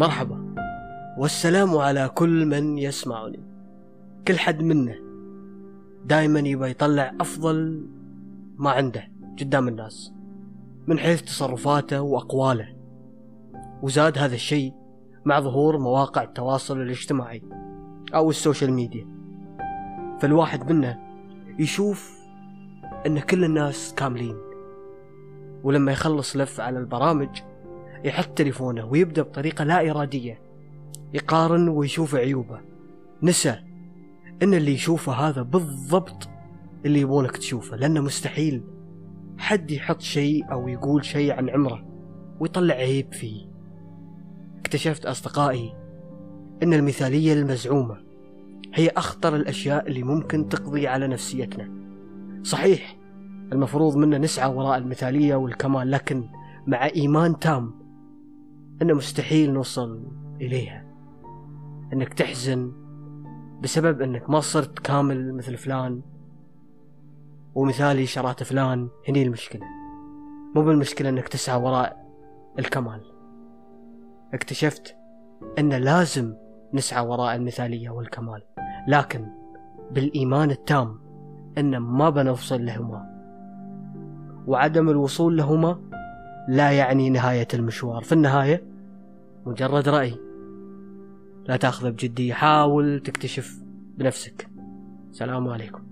مرحبا. والسلام على كل من يسمعني. كل حد منا دائما يبغى يطلع أفضل ما عنده قدام الناس من حيث تصرفاته وأقواله. وزاد هذا الشيء مع ظهور مواقع التواصل الاجتماعي أو السوشيال ميديا. فالواحد منا يشوف أن كل الناس كاملين. ولما يخلص لف على البرامج يحط تليفونه ويبدأ بطريقة لا إرادية يقارن ويشوف عيوبه. نسى إن اللي يشوفه هذا بالضبط اللي يبونك تشوفه لأنه مستحيل حد يحط شيء أو يقول شيء عن عمره ويطلع عيب فيه. اكتشفت أصدقائي إن المثالية المزعومة هي أخطر الأشياء اللي ممكن تقضي على نفسيتنا. صحيح المفروض منا نسعى وراء المثالية والكمال لكن مع إيمان تام أنه مستحيل نوصل إليها. أنك تحزن بسبب أنك ما صرت كامل مثل فلان ومثالي شرات فلان. هني المشكلة. مو بالمشكلة أنك تسعى وراء الكمال. اكتشفت أن لازم نسعى وراء المثالية والكمال. لكن بالإيمان التام أن ما بنوصل لهما وعدم الوصول لهما لا يعني نهاية المشوار. في النهاية مجرد رأي. لا تاخذه بجدية. حاول تكتشف بنفسك. السلام عليكم.